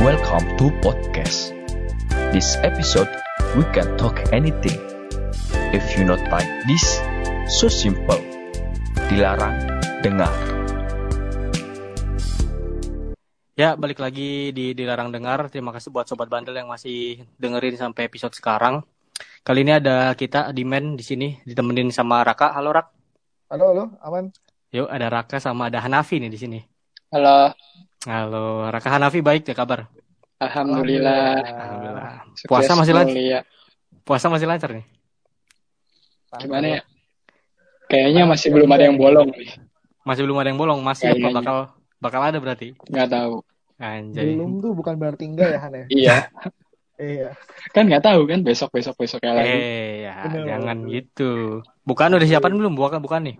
Welcome to podcast. This episode we can talk anything. If you not like this, so simple. Dilarang dengar. Ya, balik lagi di Dilarang Dengar. Terima kasih buat Sobat Bandel yang masih dengerin sampai episode sekarang. Kali ini ada kita, Dimen, di sini, ditemenin sama Raka. Halo, Rak. Halo, halo, aman. Yuk, ada Raka sama ada Hanafi nih di sini. Halo, Halo, Raka Hanafi baik ya kabar? Alhamdulillah. Alhamdulillah. Puasa masih lancar? mulia. Puasa masih lancar nih? Gimana ya? Kayaknya masih belum ada yang bolong nih. Masih belum ada yang bolong, masih Kayaknya. apa bakal bakal ada berarti. Nggak tahu. Anjay. Belum tuh bukan berarti enggak ya, Han ya? Iya, Iya. kan nggak tahu kan besok besok besoknya lagi. Eh, ya, Bener. jangan gitu. Bukan udah siapan belum? Bukan bukan nih.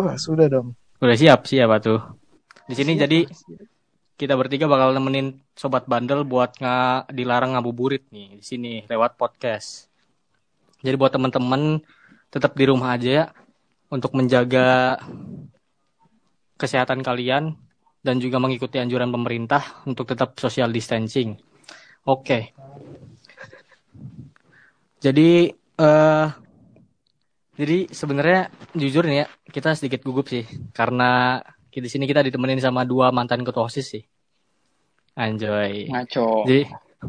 Wah, sudah dong. Udah siap, siap tuh. Di sini Siap, jadi kita bertiga bakal nemenin sobat bandel buat nggak dilarang ngabuburit nih di sini lewat podcast. Jadi buat teman-teman tetap di rumah aja ya untuk menjaga kesehatan kalian dan juga mengikuti anjuran pemerintah untuk tetap social distancing. Oke. Jadi eh jadi sebenarnya jujur nih ya kita sedikit gugup sih karena di sini kita ditemenin sama dua mantan ketua OSIS sih. Anjoy. Ngaco. Jadi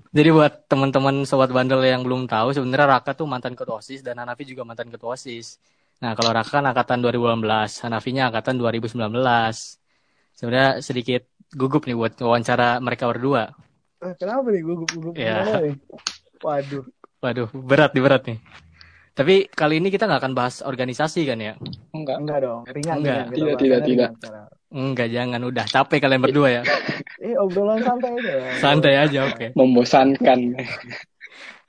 jadi buat teman-teman sobat bandel yang belum tahu sebenarnya Raka tuh mantan ketua OSIS dan Hanafi juga mantan ketua OSIS. Nah, kalau Raka kan angkatan 2018, Hanafinya angkatan 2019. Sebenarnya sedikit gugup nih buat wawancara mereka berdua. Eh, Kenapa nih gugup-gugup gimana nih? Waduh. Waduh, berat nih berat nih. Tapi kali ini kita nggak akan bahas organisasi kan ya? Enggak. Enggak dong, ringan. Enggak. ringan. Tidak, tidak, ringan tidak. Enggak, jangan udah capek kalian berdua ya. Eh, obrolan santai aja. Santai aja, oke. Membosankan.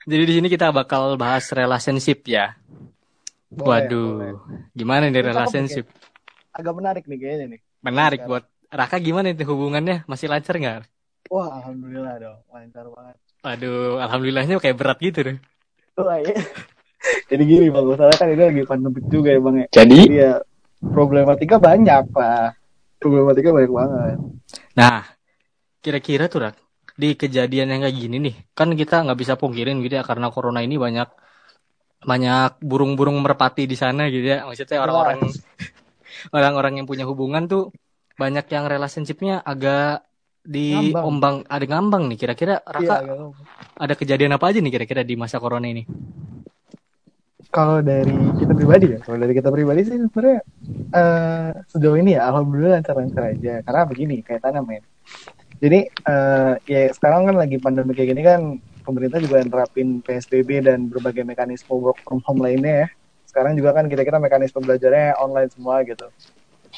Jadi di sini kita bakal bahas relationship ya. Boleh, Waduh, boleh. gimana nih relationship? Agak menarik nih kayaknya nih. Menarik Iya. buat Raka gimana nih hubungannya? Masih lancar nggak? Wah, alhamdulillah dong. Lancar banget. Waduh, alhamdulillahnya kayak berat gitu deh. Wah, iya. Jadi gini Bang, masalah kan ini lagi pandemik juga ya Bang ya. Jadi Jadi ya problematika banyak lah. Problematika banyak banget. Nah, kira-kira tuh Rak, di kejadian yang kayak gini nih, kan kita nggak bisa pungkirin gitu ya karena corona ini banyak banyak burung-burung merpati di sana gitu ya. Maksudnya orang-orang orang-orang yang punya hubungan tuh banyak yang relationshipnya agak di Ngambang. ombang ada ngambang nih. Kira-kira Iya, Raka ngomong. ada kejadian apa aja nih kira-kira di masa corona ini? Kalau dari kita pribadi ya, kalau dari kita pribadi sih sebenarnya eh sejauh ini ya alhamdulillah lancar-lancar aja. Karena begini, kayak tanam men. Jadi eh ya sekarang kan lagi pandemi kayak gini kan pemerintah juga nerapin PSBB dan berbagai mekanisme work from home lainnya ya. Sekarang juga kan kira-kira mekanisme belajarnya online semua gitu.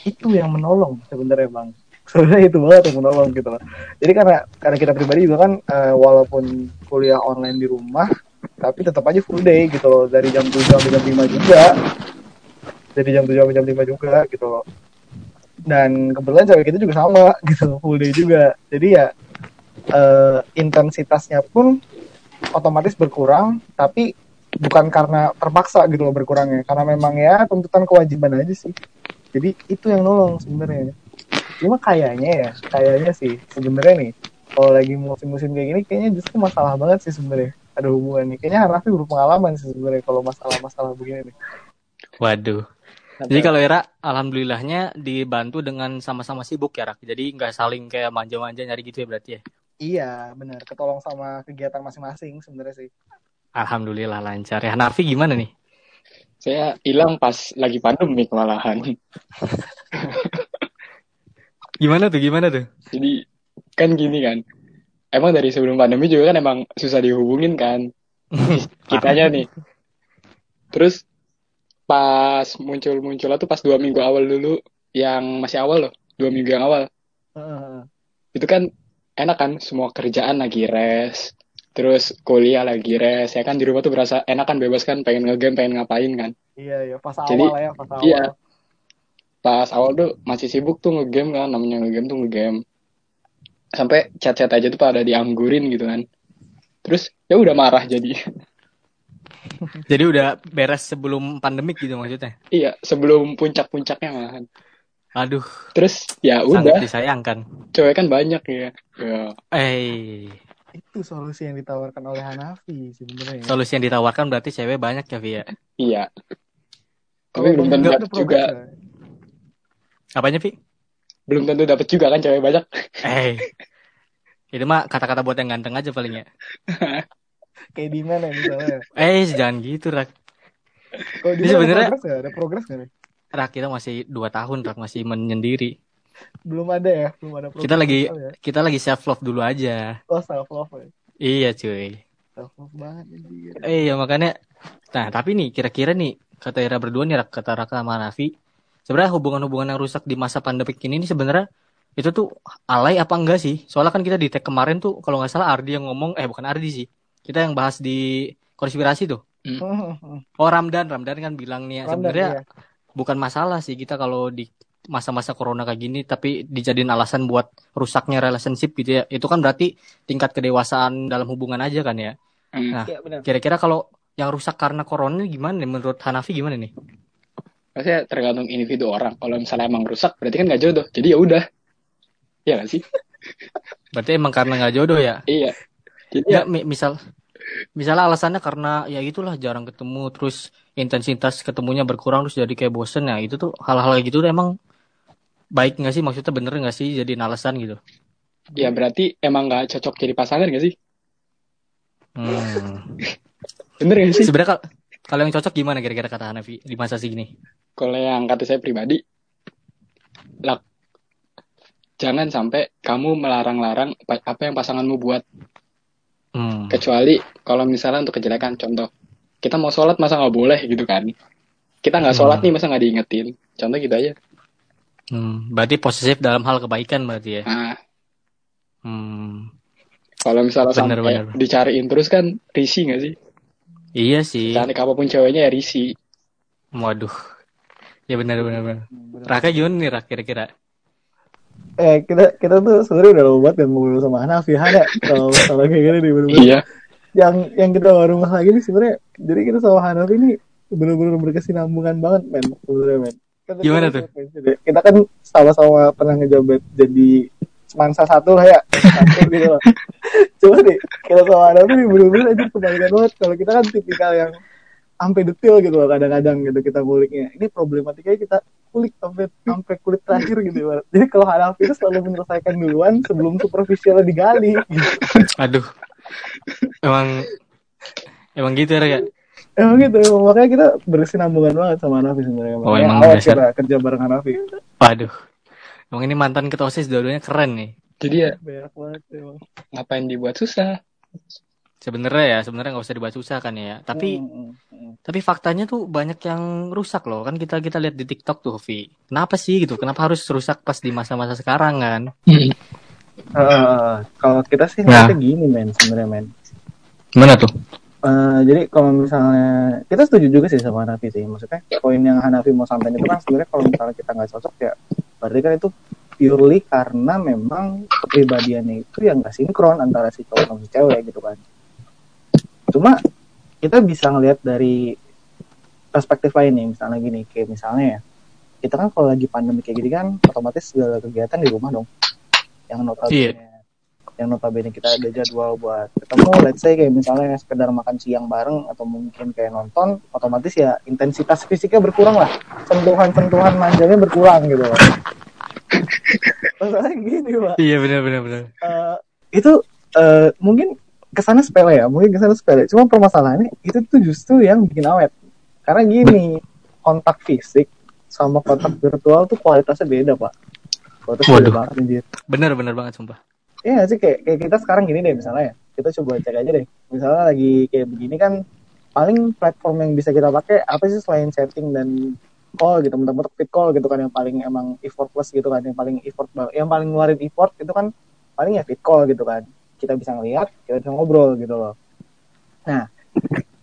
Itu yang menolong sebenarnya bang. Sebenarnya itu banget yang menolong gitu loh. Jadi karena karena kita pribadi juga kan eh, walaupun kuliah online di rumah tapi tetap aja full day gitu loh dari jam 7 sampai jam 5 juga. Dari jam 7 sampai jam 5 juga gitu loh. Dan kebetulan cewek kita juga sama gitu full day juga. Jadi ya eh, intensitasnya pun otomatis berkurang tapi bukan karena terpaksa gitu loh berkurangnya. Karena memang ya tuntutan kewajiban aja sih. Jadi itu yang nolong sebenarnya. Cuma kayaknya ya kayaknya sih sebenarnya nih kalau lagi musim-musim kayak gini kayaknya justru masalah banget sih sebenarnya ada hubungan nih kayaknya Hanafi berpengalaman sih sebenarnya kalau masalah-masalah begini nih Waduh. Jadi kalau Era, alhamdulillahnya dibantu dengan sama-sama sibuk ya, Rak. Jadi nggak saling kayak manja-manja nyari gitu ya berarti ya. iya benar ketolong sama kegiatan masing-masing sebenarnya sih Alhamdulillah lancar ya. Narfi gimana nih? saya hilang pas lagi pandemik malahan. Gimana tuh? Gimana tuh? Jadi kan gini kan. Emang dari sebelum pandemi juga kan emang susah dihubungin kan. Kitanya nih. Terus pas muncul-munculnya tuh pas dua minggu awal dulu yang masih awal loh, dua minggu yang awal. Itu kan enak kan semua kerjaan lagi res terus kuliah lagi res ya kan di rumah tuh berasa enak kan bebas kan pengen ngegame pengen ngapain kan iya iya pas Jadi, awal ya pas awal iya. pas awal tuh masih sibuk tuh ngegame kan namanya ngegame tuh ngegame sampai chat-chat aja tuh pada dianggurin gitu kan terus ya udah marah jadi Jadi udah beres sebelum pandemik gitu maksudnya. iya sebelum puncak-puncaknya malahan Aduh, Terus ya sangat udah, disayangkan. cewek kan banyak ya. Ya, Eh, Itu solusi yang ditawarkan oleh Hanafi sebenarnya. solusi yang ditawarkan berarti cewek banyak ya, Via. iya. Tapi Kalau belum juga. nggak? Apanya, Vi? Belum tentu dapet juga kan cewek banyak. Eh, itu mah kata-kata buat yang ganteng aja paling ya. Kayak di mana misalnya? Eh, jangan gitu, Rak. Kalau di Ini sebenarnya-? Ada progres nih? Rak, kita masih dua tahun, Rak. Masih menyendiri. Belum ada ya, belum ada progres. Kita lagi- Ya. Kita lagi self-love dulu aja. Oh self love ya. Iya, cuy. Self love banget anjir. Eh, ya makanya. Nah, tapi nih, kira-kira nih, kata Ira berdua nih, Rak, kata Raka sama Nafi. Sebenarnya hubungan-hubungan yang rusak di masa pandemik ini nih sebenarnya itu tuh alay apa enggak sih? Soalnya kan kita di tag kemarin tuh kalau nggak salah Ardi yang ngomong, eh bukan Ardi sih. Kita yang bahas di konspirasi tuh. Oh Ramdan, Ramdan kan bilang nih sebenarnya iya. bukan masalah sih kita kalau di masa-masa corona kayak gini tapi dijadiin alasan buat rusaknya relationship gitu ya. Itu kan berarti tingkat kedewasaan dalam hubungan aja kan ya. Hmm. Nah, Iya. Kira-kira kalau yang rusak karena corona ini gimana nih menurut Hanafi gimana nih? Maksudnya tergantung individu orang. Kalau misalnya emang rusak, berarti kan nggak jodoh. Jadi ya udah. Iya nggak sih? Berarti emang karena nggak jodoh ya? Iya. Jadi Ya, ya, mi- misal misalnya alasannya karena ya gitulah jarang ketemu terus intensitas ketemunya berkurang terus jadi kayak bosen ya itu tuh hal-hal kayak gitu tuh emang baik nggak sih maksudnya bener nggak sih jadi alasan gitu ya berarti emang nggak cocok jadi pasangan nggak sih? hmm. Bener nggak sih? sebenarnya kal- kalau yang cocok gimana kira-kira kata Hanafi di masa segini Kalau yang kata saya pribadi, lah, jangan sampai kamu melarang-larang apa yang pasanganmu buat. hmm. Kecuali kalau misalnya untuk kejelekan, contoh, kita mau sholat masa nggak boleh gitu kan? Kita nggak sholat Hmm. nih masa nggak diingetin? Contoh gitu aja. Hmm. berarti posesif dalam hal kebaikan berarti ya Nah, hmm. kalau misalnya Bener, sampai bener. dicariin terus kan risih nggak sih? iya sih Cantik apa pun ceweknya ya risih. waduh ya benar benar benar Raka gimana nih Raka kira-kira Eh kita kita tuh sebenarnya udah lama banget dan ngobrol sama Hanafi ada kalau kalau kayak gini nih bener-bener. Iya. Yang yang kita baru ngeh lagi nih sebenarnya jadi kita sama Hanafi ini bener-bener berkesinambungan banget men sebenarnya men. Kita- Gimana kita- tuh? Kita kan sama-sama pernah ngejabat jadi semansa satu lah ya satu gitu loh. Cuma nih kita sama Hanafi nih bener-bener aja kebalikan banget kalau kita kan tipikal yang sampai detail gitu loh kadang-kadang gitu kita nguliknya. Ini problematikanya kita kulik sampai sampai kulit terakhir gitu Ibarat. Jadi kalau Hanafi itu selalu menyelesaikan duluan sebelum superficialnya digali. Gitu. aduh emang emang gitu ya Raka Emang gitu, emang makanya kita berkesinambungan banget sama Hanafi sebenarnya. Oh, emang awal dasar. kita kerja bareng Hanafi. Waduh. Emang ini mantan ketua OSIS dua-duanya keren nih. Jadi ya Banyak banget emang. ngapain dibuat susah? Sebenarnya ya, sebenarnya nggak usah dibahas susah kan ya. Tapi Hmm, hmm, hmm. tapi faktanya tuh banyak yang rusak loh. Kan kita kita lihat di TikTok tuh, Vi. Kenapa sih gitu? Kenapa harus rusak pas di masa-masa sekarang kan? Eh, kalau kita sih Nah. gini men sebenarnya men. Gimana tuh? Eh, jadi kalau misalnya kita setuju juga sih sama Hanafi sih. Maksudnya poin yang Hanafi mau sampaikan itu kan sebenarnya kalau misalnya kita nggak cocok ya berarti kan itu purely karena memang kepribadiannya itu yang nggak sinkron antara si cowok sama si cewek gitu kan. Cuma kita bisa ngelihat dari perspektif lain nih misalnya gini kayak misalnya ya kita kan kalau lagi pandemi kayak gini kan otomatis segala kegiatan di rumah dong. Yang notabene yang notabene kita ada jadwal buat ketemu let's say kayak misalnya sekedar makan siang bareng atau mungkin kayak nonton otomatis ya intensitas fisiknya berkurang lah. Sentuhan-sentuhan manjanya berkurang gitu loh. Masalahnya gini pak. Iya benar benar benar. Eh, itu eh, mungkin ke sana sepele ya mungkin ke sana sepele. Cuma permasalahannya itu tuh justru yang bikin awet. Karena gini kontak fisik sama kontak virtual tuh kualitasnya beda pak. Kualitasnya beda Waduh. banget anjir. Benar benar banget sumpah. Iya sih kayak, kayak kita sekarang gini deh misalnya ya. Kita coba cek aja deh. Misalnya lagi kayak begini kan paling platform yang bisa kita pakai apa sih selain chatting dan call gitu mentok-mentok fit call gitu kan yang paling emang effortless gitu kan yang paling effort yang paling ngeluarin effort itu kan paling ya fit call gitu kan kita bisa ngeliat kita bisa ngobrol gitu loh. Nah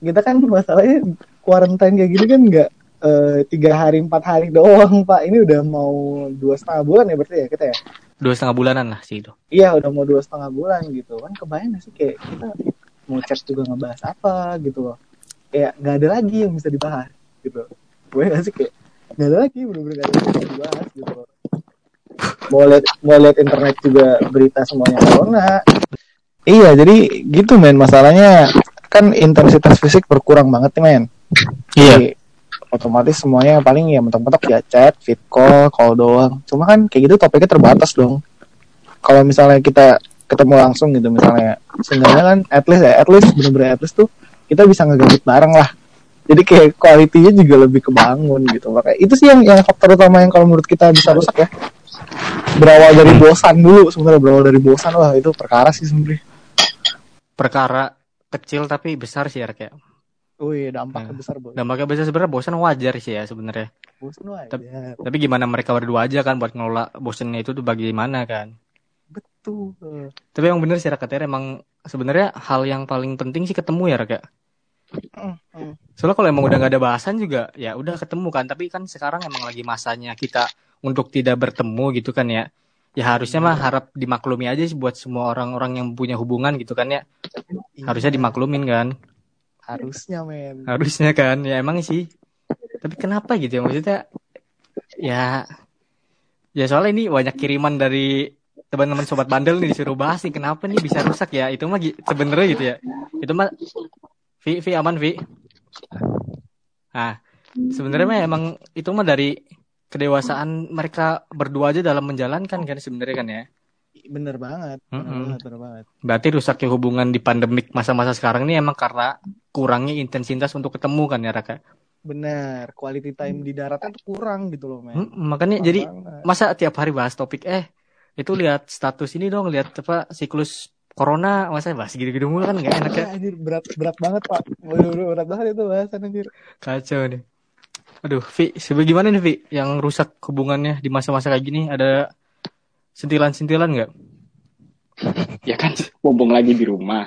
kita kan masalahnya quarantine kayak gini kan nggak eh, tiga hari empat hari doang pak. Ini udah mau dua setengah bulan ya berarti ya kita ya? Dua setengah bulanan lah sih itu. Iya udah mau dua setengah bulan gitu. Kan kebayang gak sih kayak kita mau chat juga ngebahas apa gitu loh. Kayak nggak ada lagi yang bisa dibahas gitu. Gue gak sih kayak nggak ada lagi bener-bener gak ada yang bisa dibahas gitu loh. Mau lihat mau lihat internet juga berita semuanya corona iya jadi gitu men. Masalahnya kan intensitas fisik berkurang banget nih men. Jadi, otomatis semuanya paling ya mentok-mentok ya chat fit call call doang. Cuma kan kayak gitu topiknya terbatas dong. Kalau misalnya kita ketemu langsung gitu misalnya. Seenggaknya kan at least ya at least bener-bener at least tuh kita bisa ngegabut bareng lah. Jadi kayak kualitinya juga lebih kebangun gitu. Makanya itu sih yang yang faktor utama yang kalau menurut kita bisa rusak ya. Berawal dari bosan dulu sebenarnya berawal dari bosan wah itu perkara sih sebenarnya Perkara kecil tapi besar sih ya kayak. wih dampaknya Nah, besar banget Dampaknya besar sebenarnya bosan wajar sih ya sebenarnya. bosan wajar Tapi- Tapi gimana mereka berdua aja kan buat ngelola bosannya itu tuh bagaimana kan? betul Tapi yang bener sih Raka emang sebenarnya hal yang paling penting sih ketemu ya Raka. Mm, mm. Soalnya kalau emang udah gak ada bahasan juga ya udah ketemu kan. Tapi kan sekarang emang lagi masanya kita untuk tidak bertemu gitu kan ya. Ya harusnya mah harap dimaklumi aja sih buat semua orang-orang yang punya hubungan gitu kan ya. Harusnya Iya, dimaklumin kan. harusnya men. Harusnya kan. Ya emang sih. Tapi kenapa gitu ya? Maksudnya ya ya soalnya ini banyak kiriman dari teman-teman sobat bandel nih disuruh bahas nih kenapa nih bisa rusak ya? Itu mah sebenarnya gitu ya. Itu mah Vi Vi aman Vi. Nah sebenarnya mah emang itu mah dari kedewasaan mereka berdua aja dalam menjalankan kan sebenarnya kan ya? Bener banget bener Mm-mm. banget bener banget. Berarti rusaknya hubungan di pandemik masa-masa sekarang ini emang karena kurangnya intensitas untuk ketemu kan ya Raka? Bener quality time di daratnya tuh kurang gitu loh men. Mm, makanya Kurang jadi banget. masa tiap hari bahas topik eh itu lihat status ini dong lihat apa siklus corona masa bahas gitu-gitu mulu kan nggak enak ya? Anjir berat berat banget pak. Waduh, berat banget itu bahasan anjir. Kacau nih aduh Vi. Sebagaimana nih Vi? Yang rusak hubungannya di masa-masa kayak gini ada sentilan-sentilan nggak? Ya kan mumpung lagi di rumah.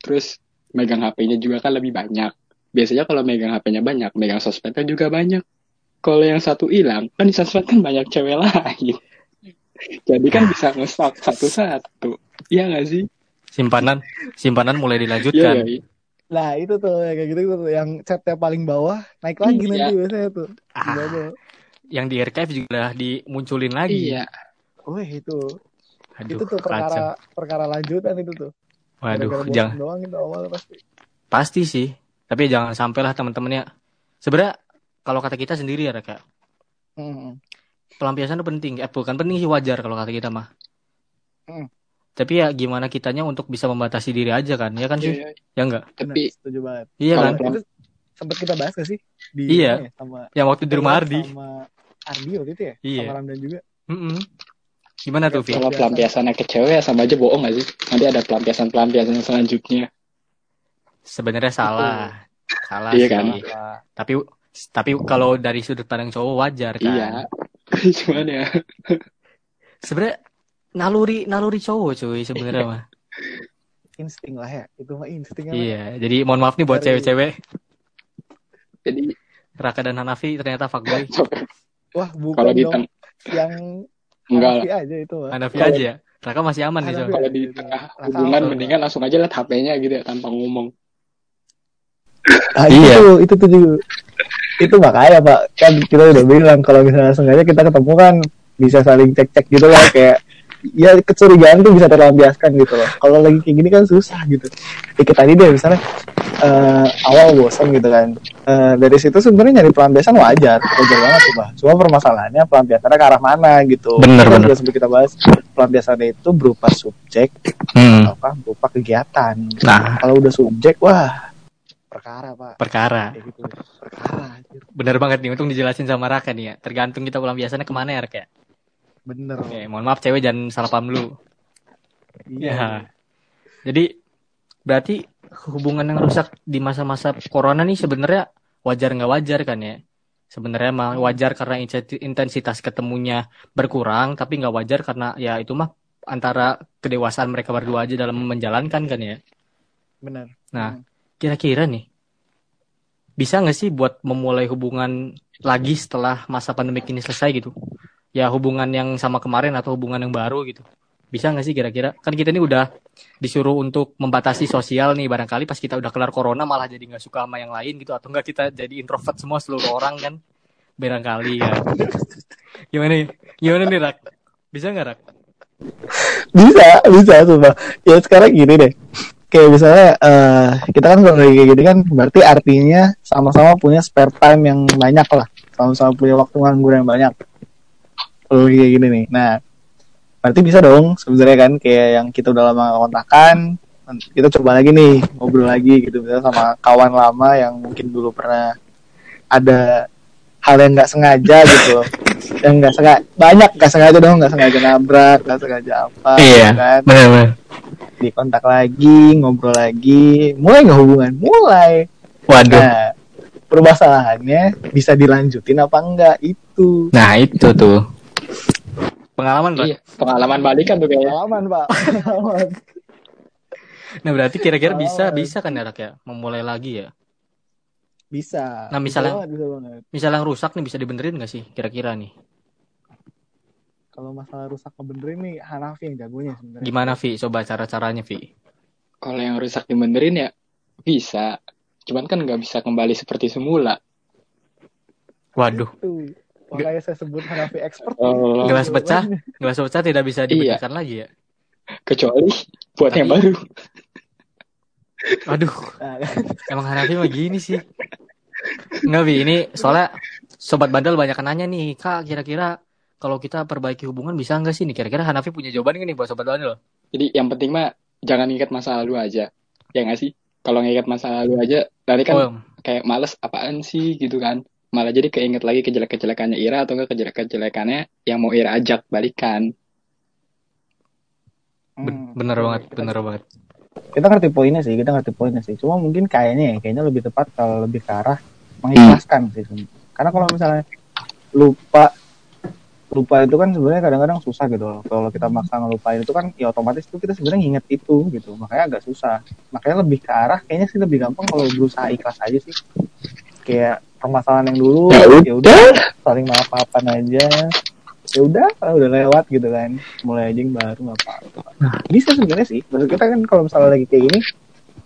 Terus megang HP-nya juga kan lebih banyak. Biasanya kalau megang HP-nya banyak megang sosmednya juga banyak. Kalau yang satu hilang kan di sosmed kan banyak cewek lain. Jadi kan bisa nge-stalk satu-satu. Iya nggak sih? Simpanan simpanan mulai iya dilanjutkan. nggak sih? Nah itu tuh yang kayak gitu tuh yang chatnya paling bawah naik lagi Iya. nanti biasanya tuh. Ah. Yang di archive juga dimunculin lagi iya Wih itu aduh itu tuh kacau perkara perkara lanjutan itu tuh. waduh Gara-gara bosan jangan doang itu awal pasti. pasti sih tapi jangan sampai lah teman-temannya sebenarnya kalau kata kita sendiri ya Raka Hmm. pelampiasan itu penting eh bukan penting sih wajar kalau kata kita mah Hmm. Tapi ya gimana kitanya untuk bisa membatasi diri aja kan ya kan sih? Iya, iya. ya enggak? Tapi setuju banget. iya kan? Itu sempat kita bahas gak sih? Di Iya. ya, sama yang waktu di rumah Ardi. sama Ardi waktu itu ya? Iya. sama Ramdan juga. Mm-mm. gimana tuh Vi kalau pelampiasannya ke cewek ya sama aja bohong nggak sih? Nanti ada pelampiasan-pelampiasan selanjutnya. Sebenarnya salah. Salah Iya sih. kan? tapi tapi kalau dari sudut pandang cowok wajar kan? Iya. Cuman ya. Sebenarnya naluri naluri cowok cuy sebenarnya mah Insting lah ya. Itu mah insting. iya jadi mohon maaf nih buat Dari- cewek-cewek jadi Raka dan Hanafi ternyata fuckboy Wah bukan kalau di dong. Yang enggak lah Hanafi aja itu mah. Hanafi Kalau- aja ya Raka masih aman nih kalau di tengah Raka hubungan mendingan langsung aja lihat HP-nya gitu ya tanpa ngomong Ah, Iya. itu, itu tuh juga. Itu makanya Pak, kan kita udah bilang kalau misalnya sengaja kita ketemu kan bisa saling cek-cek gitu lah kayak ya kecurigaan tuh bisa terlampiaskan gitu loh. Kalau lagi kayak gini kan susah gitu. Kayak tadi deh misalnya eh, awal bosan gitu kan. Eh, dari situ sebenarnya nyari pelampiasan wajar, wajar banget tuh Pak. Cuma permasalahannya pelampiasannya ke arah mana gitu. Bener, Kan bener. sempat kita bahas pelampiasannya itu berupa subjek Hmm, apa berupa kegiatan. Nah. kalau udah subjek wah perkara Pak. perkara Kayak gitu. Perkara. anjir. bener banget nih untung dijelasin sama Raka nih ya tergantung kita pelampiasannya ke mana ya Raka ya? Bener. Oke, mohon maaf cewek jangan salah paham dulu Iya. Ya. Jadi berarti hubungan yang rusak di masa-masa corona nih sebenarnya wajar nggak wajar kan ya? Sebenarnya mah wajar karena inten- intensitas ketemunya berkurang, tapi nggak wajar karena ya itu mah antara kedewasaan mereka berdua aja dalam menjalankan kan ya. Bener. Nah, kira-kira nih bisa nggak sih buat memulai hubungan lagi setelah masa pandemik ini selesai gitu? Ya hubungan yang sama kemarin atau hubungan yang baru gitu? Bisa nggak sih kira-kira? Kan kita ini udah disuruh untuk membatasi sosial nih barangkali pas kita udah kelar corona malah jadi nggak suka sama yang lain gitu atau enggak kita jadi introvert semua seluruh orang kan? barangkali ya. Gimana? Gimana nih Rak? Bisa nggak Rak? bisa bisa sumpah ya sekarang gini deh kayak misalnya eh kita kan kalau kayak gini kan berarti artinya sama-sama punya spare time yang banyak lah sama-sama punya waktu nganggur yang banyak kalau kayak gini nih nah berarti bisa dong sebenarnya kan kayak yang kita udah lama kontakan kita coba lagi nih ngobrol lagi gitu misalnya sama kawan lama yang mungkin dulu pernah ada hal yang nggak sengaja gitu yang nggak sengaja banyak nggak sengaja dong nggak sengaja nabrak nggak sengaja apa Iya. gitu kan Benar-benar. dikontak lagi ngobrol lagi mulai nggak hubungan mulai Waduh. nah permasalahannya bisa dilanjutin apa enggak itu Nah itu tuh. Pengalaman Rak. Iya, pengalaman balikan tuh kayaknya. pengalaman pak pengalaman Nah berarti kira-kira bisa bisa kan ya Rak ya memulai lagi ya. bisa Nah, misalnya- bisa banget, bisa banget. Misalnya rusak nih bisa dibenerin nggak sih kira-kira nih? kalau masalah rusak kebenerin nih Hanafi yang jagonya sebenarnya Gimana Vi? Coba cara-caranya Vi. Kalau yang rusak dibenerin ya bisa. Cuman kan nggak bisa kembali seperti semula. Waduh. itu makanya saya sebut Hanafi expert Oh, Gelas pecah, gelas pecah tidak bisa Iya. dibedakan lagi ya. kecuali buat yang Tapi- baru. Aduh, Nah, emang Hanafi mah gini sih. Enggak Vi, ini soalnya sobat bandel banyak yang nanya nih, Kak, kira-kira kalau kita perbaiki hubungan bisa nggak sih nih? Kira-kira Hanafi punya jawaban nggak nih buat sobat bandel? Jadi yang penting mah jangan ingat masa lalu aja. Ya nggak sih? Kalau nginget masa lalu aja, nanti kan Oh, kayak males apaan sih gitu kan. Malah jadi keinget lagi kejelek-kejelekannya Ira atau enggak kejelek-kejelekannya yang mau Ira ajak balikan. hmm, bener oke, banget, kita- bener banget. kita ngerti poinnya sih kita ngerti poinnya sih. Cuma mungkin kayaknya ya kayaknya lebih tepat kalau lebih ke arah mengikhlaskan sih. Sebenarnya. karena kalau misalnya lupa lupa itu kan sebenarnya kadang-kadang susah gitu loh. Kalau kita maksa ngelupain itu kan ya otomatis tuh kita sebenarnya nginget itu gitu. Makanya agak susah. Makanya lebih ke arah kayaknya sih lebih gampang kalau berusaha ikhlas aja sih kayak permasalahan yang dulu Ya ya udah. saling maaf maafan aja. Ya udah udah lewat gitu kan mulai aja yang baru nggak apa-apa. Bisa sebenarnya sih maksud kita kan kalau misalnya lagi kayak gini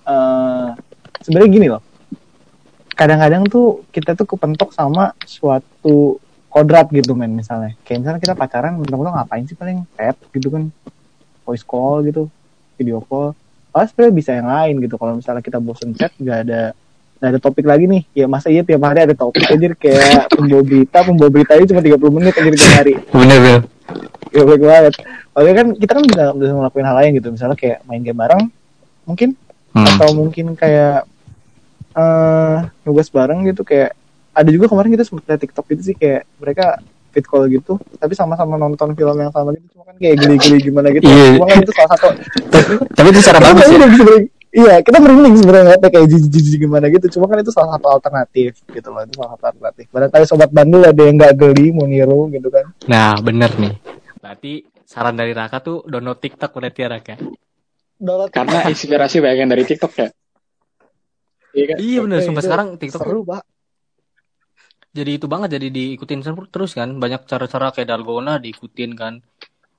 eh sebenarnya gini loh. Kadang-kadang tuh kita tuh kepentok sama suatu kodrat gitu men misalnya. Kayak misalnya kita pacaran mentang-mentang ngapain sih paling? Chat gitu kan. Voice call gitu video call. Oh sebenarnya bisa yang lain gitu. Kalau misalnya kita bosen chat nggak ada nggak ada topik lagi nih ya masa iya tiap hari ada topik aja kayak pembawa berita pembawa berita cuma 30 menit aja tiap hari Bener bener. ya baik banget Oke kan kita kan bisa, bisa ngelakuin hal lain gitu misalnya kayak main game bareng mungkin Hmm. atau mungkin kayak eh nugas bareng gitu kayak ada juga kemarin kita sempet liat TikTok gitu sih kayak mereka fit call gitu tapi sama-sama nonton film yang sama gitu cuma kan kayak geli-geli gimana gitu Iya. cuma kan itu salah satu Tapi itu cara bagus Kita ya. Iya kita merinding sebenarnya ngeliatnya kayak jijik-jijik gimana gitu. Cuma kan itu salah satu alternatif gitu loh itu salah satu alternatif. Barangkali sobat bandul ada yang nggak geli mau niru gitu kan. Nah bener nih. Berarti saran dari Raka tuh download TikTok berarti ya Raka. Download Karena inspirasi banyak yang dari TikTok ya. Iya kan? Iya bener, sumpah sekarang TikTok seru pak. Jadi itu banget jadi diikutin terus kan. Banyak cara-cara kayak dalgona diikutin kan.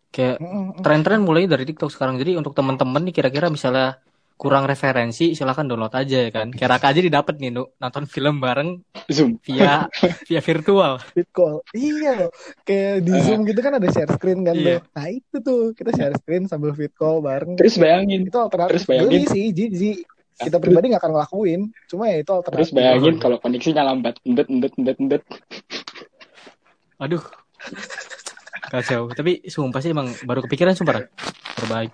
Kayak tren-tren mulai dari TikTok sekarang. Jadi untuk teman-teman nih kira-kira misalnya kurang referensi silahkan download aja ya kan Raka aja didapat nih Nu, nonton film bareng Zoom. via via virtual call. Iya loh. Kayak di Eh. Zoom gitu kan ada share screen kan Iya. tuh. Nah itu tuh kita share screen sambil fit call bareng. Terus bayangin, itu alternatif. terus bayangin. Sih, jijik. Kita pribadi nggak akan ngelakuin. Cuma ya itu alternatif. terus bayangin kalau koneksinya lambat, endet, endet, endet, endet. aduh kacau tapi sumpah sih emang baru kepikiran sumpah terbaik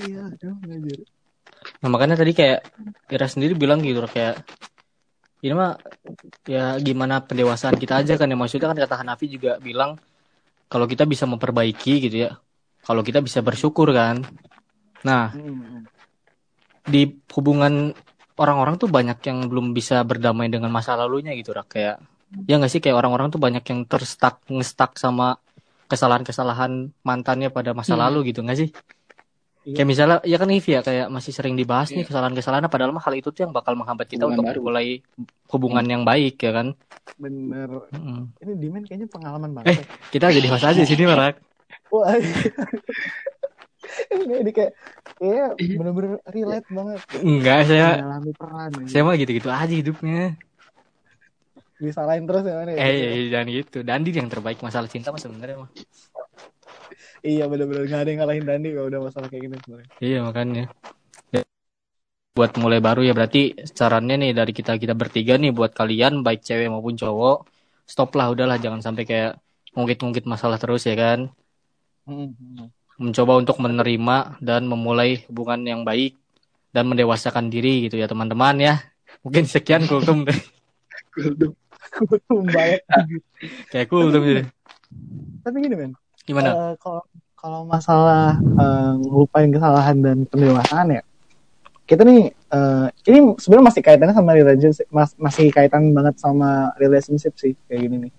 Iya, aduh, anjir. Nah makanya tadi kayak Ira sendiri bilang gitu kayak ini mah ya gimana pendewasaan kita aja kan ya maksudnya kan kata Hanafi juga bilang kalau kita bisa memperbaiki gitu ya kalau kita bisa bersyukur kan nah di hubungan orang-orang tuh banyak yang belum bisa berdamai dengan masa lalunya gitu Rak. kayak ya nggak sih kayak orang-orang tuh banyak yang terstak ngestak sama kesalahan-kesalahan mantannya pada masa Hmm. lalu gitu nggak sih Iya. kayak misalnya ya kan Ivi ya kayak masih sering dibahas nih Iya. kesalahan-kesalahan padahal mah hal itu tuh yang bakal menghambat kita Hubungan untuk baru. mulai hubungan yang baik ya kan Bener. Mm. Ini Dimen kayaknya pengalaman Eh. banget. ya. kita jadi host aja di sini Rak. Wah. ini ini kayak kayak Iya. bener-bener relate banget. enggak saya Mengalami peran. anjir. saya mah gitu-gitu aja hidupnya disalahin terus ya mana ya? Eh, eh, jangan gitu. Dandi yang terbaik masalah cinta mah sebenarnya mah. Iya bener-bener gak ada yang ngalahin Dandi kalau udah masalah kayak gini sebenarnya. Iya makanya. Ya. Buat mulai baru ya berarti sarannya nih dari kita kita bertiga nih buat kalian baik cewek maupun cowok stop lah udahlah jangan sampai kayak ngungkit-ngungkit masalah terus ya kan. Hmm. Mencoba untuk menerima dan memulai hubungan yang baik dan mendewasakan diri gitu ya teman-teman ya. Mungkin sekian kultum deh. Kultum banget. Kayak kultum jadi. Tapi gini men, Gimana? eh, kalau kalau masalah eh, ngelupain kesalahan dan pendewasaan ya, kita nih eh, ini sebenarnya masih kaitannya sama relationship, mas- masih kaitan banget sama relationship sih kayak gini nih.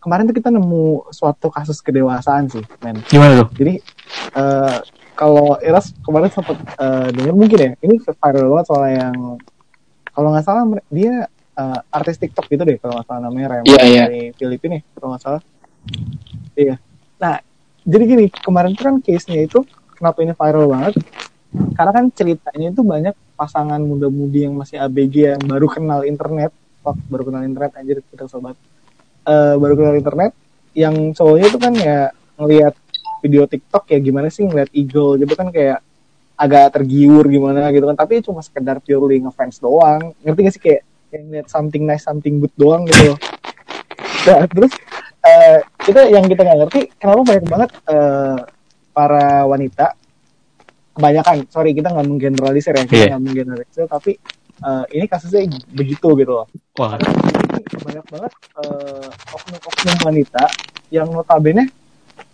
Kemarin tuh kita nemu suatu kasus kedewasaan sih, men. Gimana tuh? Jadi eh, kalau Iras kemarin sempat eh, dengar mungkin ya, ini viral banget soalnya yang kalau nggak salah dia eh, artis TikTok gitu deh kalau nggak salah namanya Rema Iya, iya. dari Filipina ya, kalau nggak salah. Iya. Nah, jadi gini kemarin tuh kan case-nya itu kenapa ini viral banget? Karena kan ceritanya itu banyak pasangan muda-mudi yang masih ABG yang baru kenal internet, Wah, baru kenal internet anjir kita sobat. Eh, baru kenal internet yang cowoknya itu kan ya ngelihat video TikTok ya gimana sih ngeliat eagle gitu kan kayak agak tergiur gimana gitu kan tapi cuma sekedar purely ngefans doang ngerti gak sih kayak yang ngeliat something nice something good doang gitu nah, terus eh, kita yang kita nggak ngerti kenapa banyak banget eh, para wanita kebanyakan sorry kita nggak menggeneralisir ya kita Iya. nggak menggeneralisir tapi eh, ini kasusnya begitu gitu loh Wah, banyak banget eh, oknum-oknum wanita yang notabene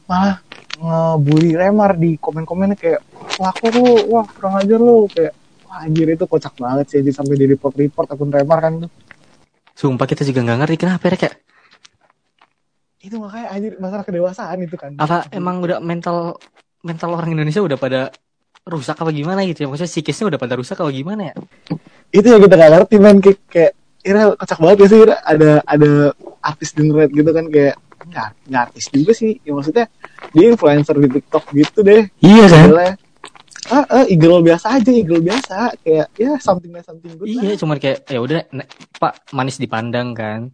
malah ngebully Remar di komen-komennya kayak laku lu, wah kurang ajar lu kayak wah anjir itu kocak banget sih jadi sampai di report-report akun Remar kan tuh. sumpah kita juga nggak ngerti kenapa ya kayak itu makanya anjir masalah kedewasaan itu kan. Apa emang udah mental mental orang Indonesia udah pada rusak apa gimana gitu ya? Maksudnya psikisnya udah pada rusak apa gimana ya? Itu yang kita gak ngerti men. Kayak, kayak Ira kocak banget ya sih Ira. Ada ada artis internet gitu kan kayak nggak nggak artis juga sih. Ya maksudnya dia influencer di TikTok gitu deh. Iya Modelnya. ah, ah eagle biasa aja eagle biasa. Kayak ya something nice something good iya lah. cuman kayak ya udah pak manis dipandang kan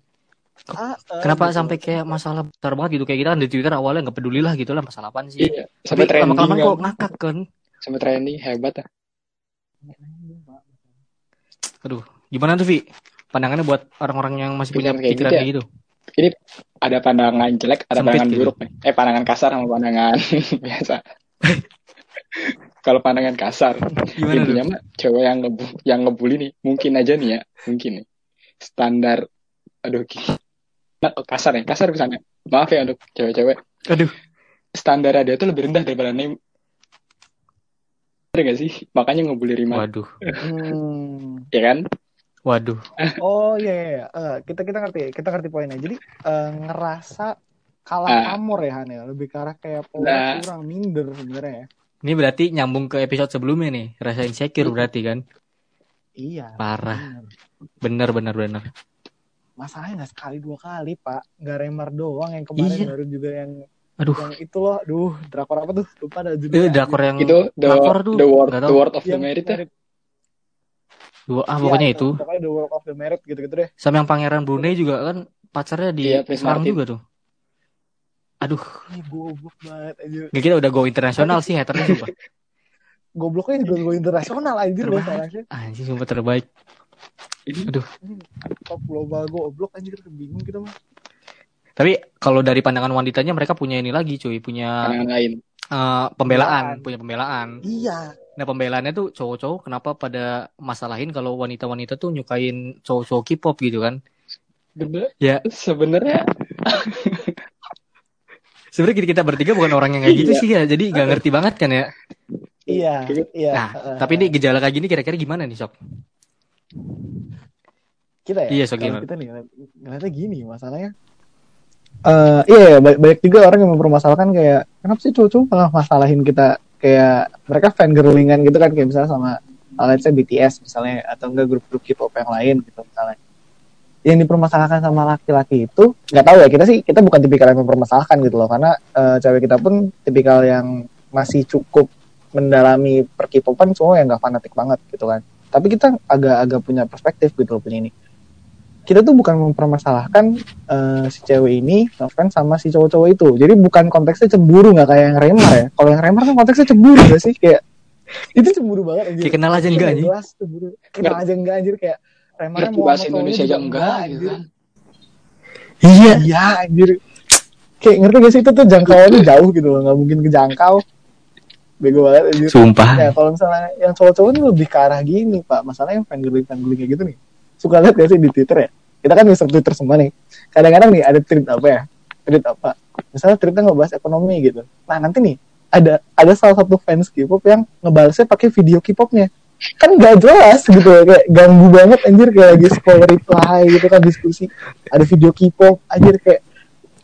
Ah, ah, kenapa gitu. sampai kayak masalah besar banget gitu kayak kita kan di Twitter awalnya nggak peduli lah gitu lah masalah apaan sih Iya, sampai tapi lama trending kelamaan kan. kok ngakak kan Sampai trending hebat ah. aduh gimana tuh Vi pandangannya buat orang-orang yang masih punya Pikiran kayak gitu kayak gitu Ini ada pandangan jelek, ada Sempit pandangan gitu. buruk nih. Eh, pandangan kasar sama pandangan biasa. Kalau pandangan kasar, gimana intinya mah cewek yang ngebu yang ngebully nih, mungkin aja nih ya, mungkin nih. Standar aduh kasar ya, kasar misalnya. Maaf ya untuk cewek-cewek. aduh Standar dia tuh lebih rendah daripada Neymar. Bener gak sih? Makanya ngebully Rima, waduh Hmm. ya kan? waduh Oh iya, iya, iya. Eh, kita kita ngerti, kita ngerti poinnya. Jadi eh, ngerasa kalah Ah. pamor ya Han ya, lebih ke arah kayak power Nah. kurang minder sebenarnya ya. ini berarti nyambung ke episode sebelumnya nih rasa insecure berarti kan Iya. parah bener. bener bener bener Masalahnya nggak sekali dua kali pak, nggak remar doang yang kemarin Iya. baru juga yang aduh yang itu loh, duh drakor apa tuh? Lupa ada itu judulnya. drakor yang Itu the, Drakor tuh, the word, the word of the merit ya. dua ah pokoknya itu Pokoknya the world of the merit gitu-gitu deh. sama yang pangeran Brunei juga kan pacarnya di Iya, Semarang juga tuh aduh Ih, goblok banget aja. Gak kita udah go internasional sih haternya sumpah Gobloknya juga go internasional loh Terbaik. anjing sumpah terbaik aduh Top global goblok anjir bingung kita mah. tapi kalau dari pandangan wanitanya mereka punya ini lagi cuy punya Pandangan lain. eh, pembelaan Pembelaan. punya pembelaan Iya, nah pembelaannya tuh cowok-cowok kenapa pada masalahin kalau wanita-wanita tuh nyukain cowok-cowok K-pop gitu kan Bener. Ya. Sebenarnya sebenarnya kita, kita bertiga bukan orang yang kayak gitu Iya. sih ya jadi nggak ngerti banget kan ya iya, iya. nah Heeh. tapi ini gejala kayak gini kira-kira gimana nih sok kita ya? Iya, so kalau gimana? kita nih ngeliat- ngeliatnya gini masalahnya. Eh iya iya, ba- banyak juga orang yang mempermasalahkan kayak kenapa sih cowok-cowok malah masalahin kita? Kayak mereka fangirlingan gitu kan kayak misalnya sama uh, let's say BTS misalnya atau enggak grup-grup K-pop yang lain gitu misalnya. Yang dipermasalahkan sama laki-laki itu nggak tahu ya kita sih kita bukan tipikal yang mempermasalahkan gitu loh karena eh, cewek kita pun tipikal yang masih cukup mendalami per K-popan semua yang nggak fanatik banget gitu kan. Tapi kita agak-agak punya perspektif gitu loh punya ini kita tuh bukan mempermasalahkan eh, si cewek ini ngefans sama si cowok-cowok itu. Jadi bukan konteksnya cemburu nggak kayak yang Remar ya. Kalau yang Remar kan konteksnya cemburu gak sih kayak itu cemburu banget anjir. Kayak kenal aja enggak. Jelas cemburu. Kenal aja enggak anjir kayak Ngerti mau bahasa Indonesia aja enggak gitu anjir. kan. Iya. Iya anjir. Kayak ngerti gak sih itu tuh jangkauannya jauh gitu loh, nggak mungkin kejangkau. Bego banget anjir. Sumpah. Ya kalau misalnya yang cowok-cowok ini lebih ke arah gini pak, masalahnya yang fangirling fangirling kayak gitu nih. Suka lihat gak sih di Twitter ya? Kita kan user Twitter semua nih. Kadang-kadang nih ada tweet apa ya? Tweet apa? Misalnya tweetnya ngebahas ekonomi gitu. Nah nanti nih ada ada salah satu fans K-pop yang ngebalasnya pakai video K-popnya. Kan gak jelas gitu ya, kayak ganggu banget anjir kayak lagi scroll reply gitu kan diskusi. Ada video K-pop anjir kayak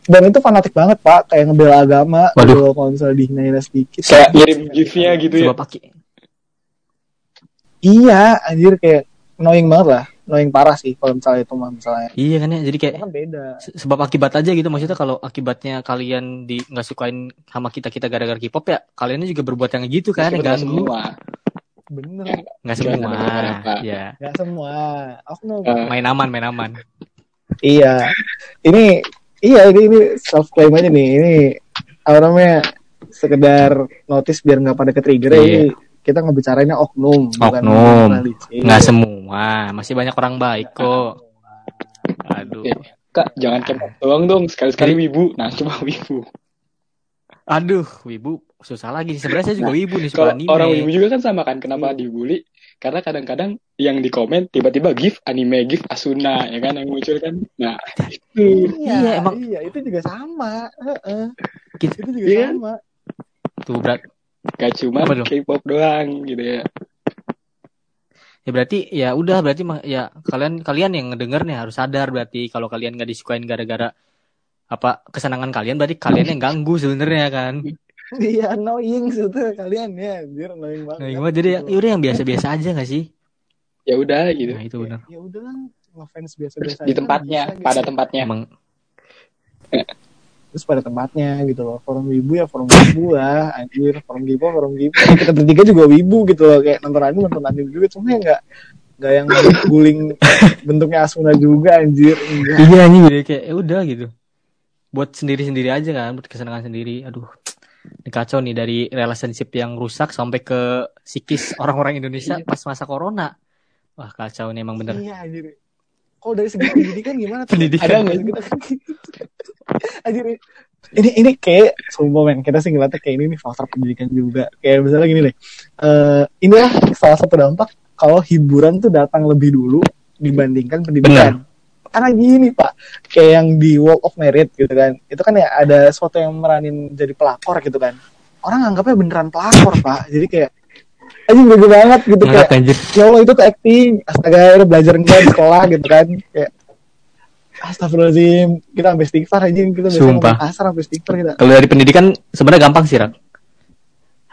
dan itu fanatik banget pak kayak ngebela agama Waduh. gitu kalau misalnya dihinain sedikit Kayak ngirim gif-nya gitu ya. Coba pakai. Iya, anjir kayak annoying banget lah. Annoying parah sih kalau misalnya itu mah misalnya. Iya kan ya. Jadi kayak kan beda. se- sebab akibat aja gitu maksudnya kalau akibatnya kalian di nggak sukain sama kita kita gara-gara K-pop ya kaliannya juga berbuat yang gitu kan yang ganggu semua. Bener. nggak semua ya Gak semua. Aku no. Eh, main aman main aman Iya. Ini iya ini ini self claim aja nih. Ini apa namanya sekedar notice biar nggak pada ke trigger Iya. ini kita ngebicarainnya oknum, bukan Oknum. nggak semua masih banyak orang baik kok aduh. Kak, jangan kepop doang dong. Sekali-sekali wibu. Nah, cuma wibu. aduh wibu susah lagi sebenarnya saya juga wibu nih suka anime orang wibu juga kan sama kan. Kenapa Iya. dibully? Karena kadang-kadang yang di komen tiba-tiba gif anime gif Asuna ya kan yang muncul kan. Nah, itu. Iya, Iya, emang- iya, itu juga sama. Heeh. Gitu. Itu juga Iya kan? sama. tuh berat Gak cuma? K-pop doang gitu ya. Ya berarti ya udah berarti mah- ya kalian kalian yang ngedenger nih harus sadar berarti kalau kalian nggak disukain gara-gara apa kesenangan kalian berarti kalian yang ganggu sebenarnya kan Iya, annoying sih tuh kalian ya, anjir annoying banget. nah gimana jadi ya, yaudah yang biasa-biasa aja gak sih Ya udah gitu. nah itu benar Ya udah lah, ngefans biasa-biasa Di aja tempatnya, gitu. pada tempatnya. emang terus pada tempatnya gitu loh. Forum wibu ya forum wibu lah anjir. Forum wibu forum wibu. Kita bertiga juga wibu gitu loh. Kayak nonton anime nonton anime juga. Cuma ya nggak nggak yang guling bentuknya Asuna juga anjir. Enggak. Iya udah kayak ya udah gitu. Buat sendiri-sendiri aja kan buat kesenangan sendiri. Aduh ini kacau nih dari relationship yang rusak sampai ke psikis orang-orang Indonesia pas masa corona. Wah kacau nih emang bener. Iya anjir kalau dari segi pendidikan gimana tuh? Pendidikan. Ada nggak sih? anjir. Ini ini kayak sumpah men kita sih ngeliatnya kayak ini nih faktor pendidikan juga. Kayak misalnya gini deh eh inilah salah satu dampak kalau hiburan tuh datang lebih dulu dibandingkan pendidikan. Karena gini pak kayak yang di Walk of Merit gitu kan itu kan ya ada sesuatu yang meranin jadi pelakor gitu kan. Orang anggapnya beneran pelakor pak. Jadi kayak aja bego banget gitu kayak Ngakak anjir ya Allah itu tuh acting astaga udah belajar enggak di sekolah gitu kan kayak Astagfirullahaladzim kita sampai istighfar aja kita Sumpah. ngomong kasar sampai istighfar kita kalau dari pendidikan sebenarnya gampang sih Rak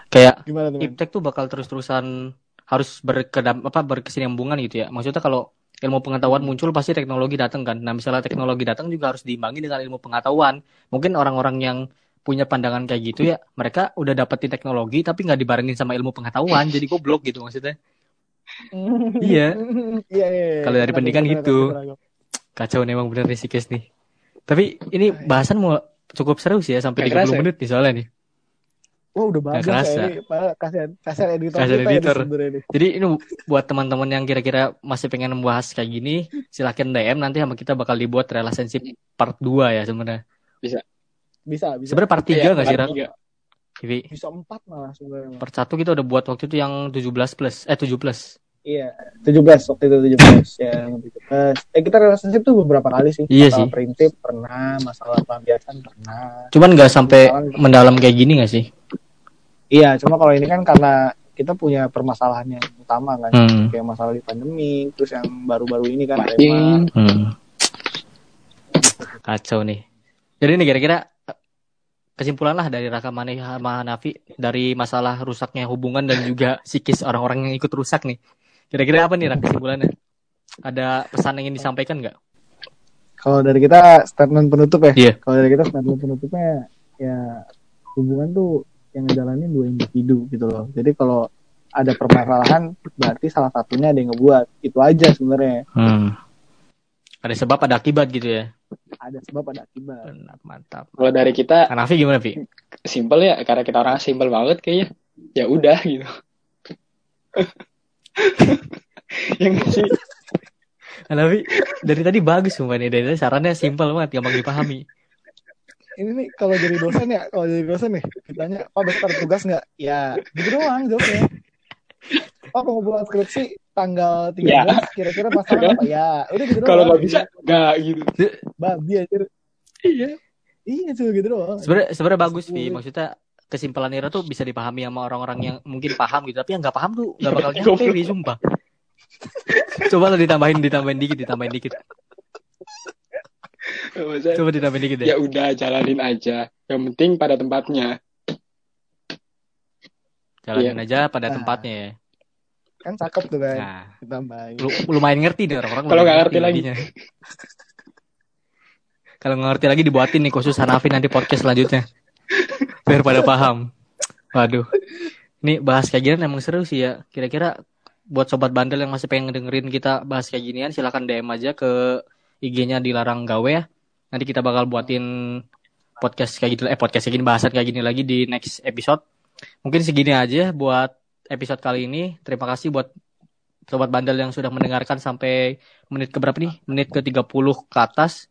kayak gimana tuh men? iptek tuh bakal terus-terusan harus berkedam apa berkesinambungan gitu ya. Maksudnya kalau ilmu pengetahuan muncul pasti teknologi datang kan. Nah, misalnya teknologi datang juga harus diimbangi dengan ilmu pengetahuan. Mungkin orang-orang yang punya pandangan kayak gitu ya, mereka udah dapetin teknologi tapi nggak dibarengin sama ilmu pengetahuan, jadi goblok gitu maksudnya. Iya. iya iya iya. Kalau dari pendidikan gitu. Kacau nih emang bener nih si Kes nih. Tapi ini bahasan mau cukup seru sih ya sampai 30 Nggak kerasa ya? menit nih soalnya nih. Wah udah bagus kerasa. ya kasihan kasihan editor Kasihan kita ya editor. ini. Jadi ini buat teman-teman yang kira-kira masih pengen membahas kayak gini, silahkan DM nanti sama kita bakal dibuat relationship part 2 ya sebenarnya. bisa bisa Sebenarnya part 3 Iya, nggak sih, part Ran? tiga. Bisa empat malah sebenarnya Part 1 kita udah buat waktu itu yang 17 plus, eh 7 plus. iya 17 waktu itu 17 ya 17 eh kita relationship tuh beberapa kali sih Iya masalah sih. prinsip pernah masalah pelampiasan pernah Cuman nggak sampai Masalah- mendalam kayak gini nggak sih? Iya, cuma kalau ini kan karena kita punya permasalahan yang utama kan, Hmm. kayak masalah di pandemi, terus yang baru-baru ini kan tema. Hmm. Kacau nih. Jadi ini kira-kira kesimpulan lah dari Raka Mane sama Nafi dari masalah rusaknya hubungan dan juga psikis orang-orang yang ikut rusak nih. Kira-kira apa nih Rak kesimpulannya? Ada pesan yang ingin disampaikan nggak? Kalau dari kita statement penutup ya, Iya. kalau dari kita statement penutupnya ya hubungan tuh yang ngejalanin dua individu gitu loh. Jadi kalau ada permasalahan berarti salah satunya ada yang ngebuat. Itu aja sebenarnya. Hmm. Ada sebab ada akibat gitu ya. Ada sebab ada akibat Benar, mantap. Kalau dari kita Hanafi gimana, Vi? simple ya, karena kita orang simple banget kayaknya. Ya udah gitu. yang sih Hanafi dari tadi bagus sumpah nih. Dari tadi sarannya simpel banget, gampang dipahami. ini nih kalau jadi dosen ya kalau jadi dosen nih ditanya pak besok ada tugas nggak ya gitu doang jawabnya pak pengumpulan skripsi tanggal 13 Ya. kira-kira masalah apa ya udah gitu kalau nggak bisa nggak gitu. babi aja Iya. iya cuma gitu doang Sebenarnya sebenarnya bagus, Vi. Maksudnya kesimpulan Ira tuh bisa dipahami sama orang-orang yang mungkin paham gitu, tapi yang nggak paham tuh nggak bakal nyampe, Vi, sumpah. Coba lo ditambahin, ditambahin dikit, ditambahin dikit. Maksudnya, Coba ditambahin dikit deh. ya udah jalanin aja. Yang penting pada tempatnya. Jalanin Iya. aja pada tempatnya ya. Kan cakep tuh kan Nah, ditambahin lu, lumayan ngerti deh orang-orang. Kalau nggak ngerti lagi. jadinya. Kalau nggak ngerti lagi dibuatin nih khusus Hanafi nanti podcast selanjutnya. Biar pada paham. Waduh. Ini bahas kayak gini emang seru sih ya. Kira-kira buat sobat bandel yang masih pengen dengerin kita bahas kayak ginian silahkan DM aja ke IG-nya dilarang gawe ya. Nanti kita bakal buatin podcast kayak gitu eh podcast kayak gini bahasan kayak gini lagi di next episode. Mungkin segini aja buat episode kali ini. Terima kasih buat sobat bandel yang sudah mendengarkan sampai menit ke berapa nih? Menit ke 30 ke atas.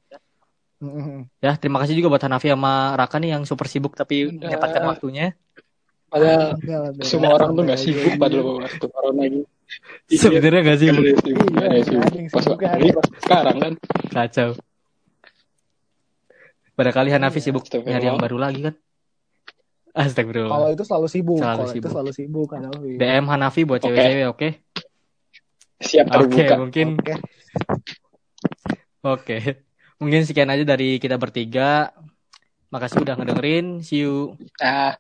Mm-mm. Ya, terima kasih juga buat Hanafi sama Raka nih yang super sibuk tapi Udah. menyempatkan waktunya. Padahal beda. semua orang tuh nggak Santai sibuk aja. pada waktu corona gitu. Sebenarnya gak Iya, sibuk. sibuk, Iya, Pas sibuk, ini pas sekarang kan. Kacau. Pada kali Hanafi Iya, sibuk nyari yang baru lagi kan. Astagfirullah. kalau itu selalu sibuk Selalu kalau itu sibuk. selalu sibuk kan Alfi. DM Hanafi buat Oke. cewek-cewek, oke? Siap Oke, terbuka. mungkin oke oke. Mungkin sekian aja dari kita bertiga. Makasih udah ngedengerin. See you. Ah.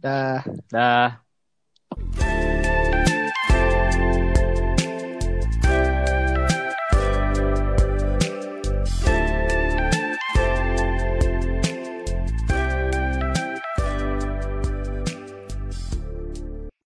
dah Dah.